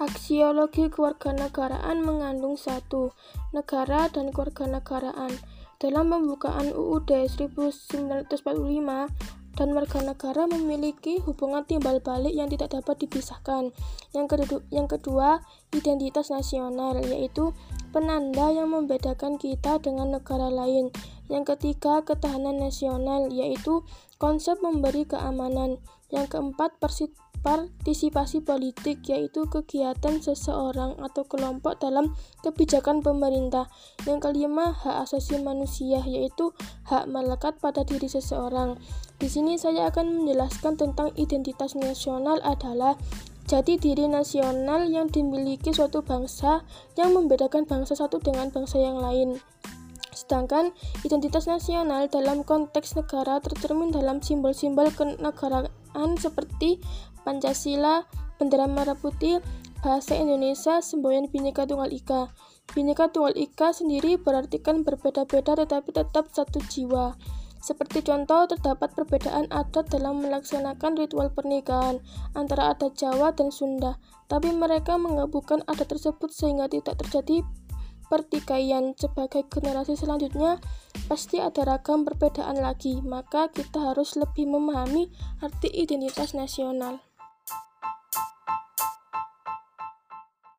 Aksiologi kewarganegaraan mengandung satu negara dan kewarganegaraan. Dalam pembukaan UUD 1945 dan warga negara memiliki hubungan timbal balik yang tidak dapat dipisahkan. Yang yang kedua identitas nasional, yaitu penanda yang membedakan kita dengan negara lain. Yang ketiga, ketahanan nasional, yaitu konsep memberi keamanan. Yang keempat, partisipasi politik, yaitu kegiatan seseorang atau kelompok dalam kebijakan pemerintah. Yang kelima, hak asasi manusia, yaitu hak melekat pada diri seseorang. Di sini saya akan menjelaskan tentang identitas nasional adalah jati diri nasional yang dimiliki suatu bangsa yang membedakan bangsa satu dengan bangsa yang lain. Sedangkan identitas nasional dalam konteks negara tercermin dalam simbol-simbol kenegaraan seperti Pancasila, bendera merah putih, bahasa Indonesia, semboyan Bhinneka Tunggal Ika. Bhinneka Tunggal Ika sendiri berarti kan berbeda-beda tetapi tetap satu jiwa. Seperti contoh, terdapat perbedaan adat dalam melaksanakan ritual pernikahan antara adat Jawa dan Sunda, tapi mereka menggabungkan adat tersebut sehingga tidak terjadi pertikaian sebagai generasi selanjutnya pasti ada ragam perbedaan lagi maka kita harus lebih memahami arti identitas nasional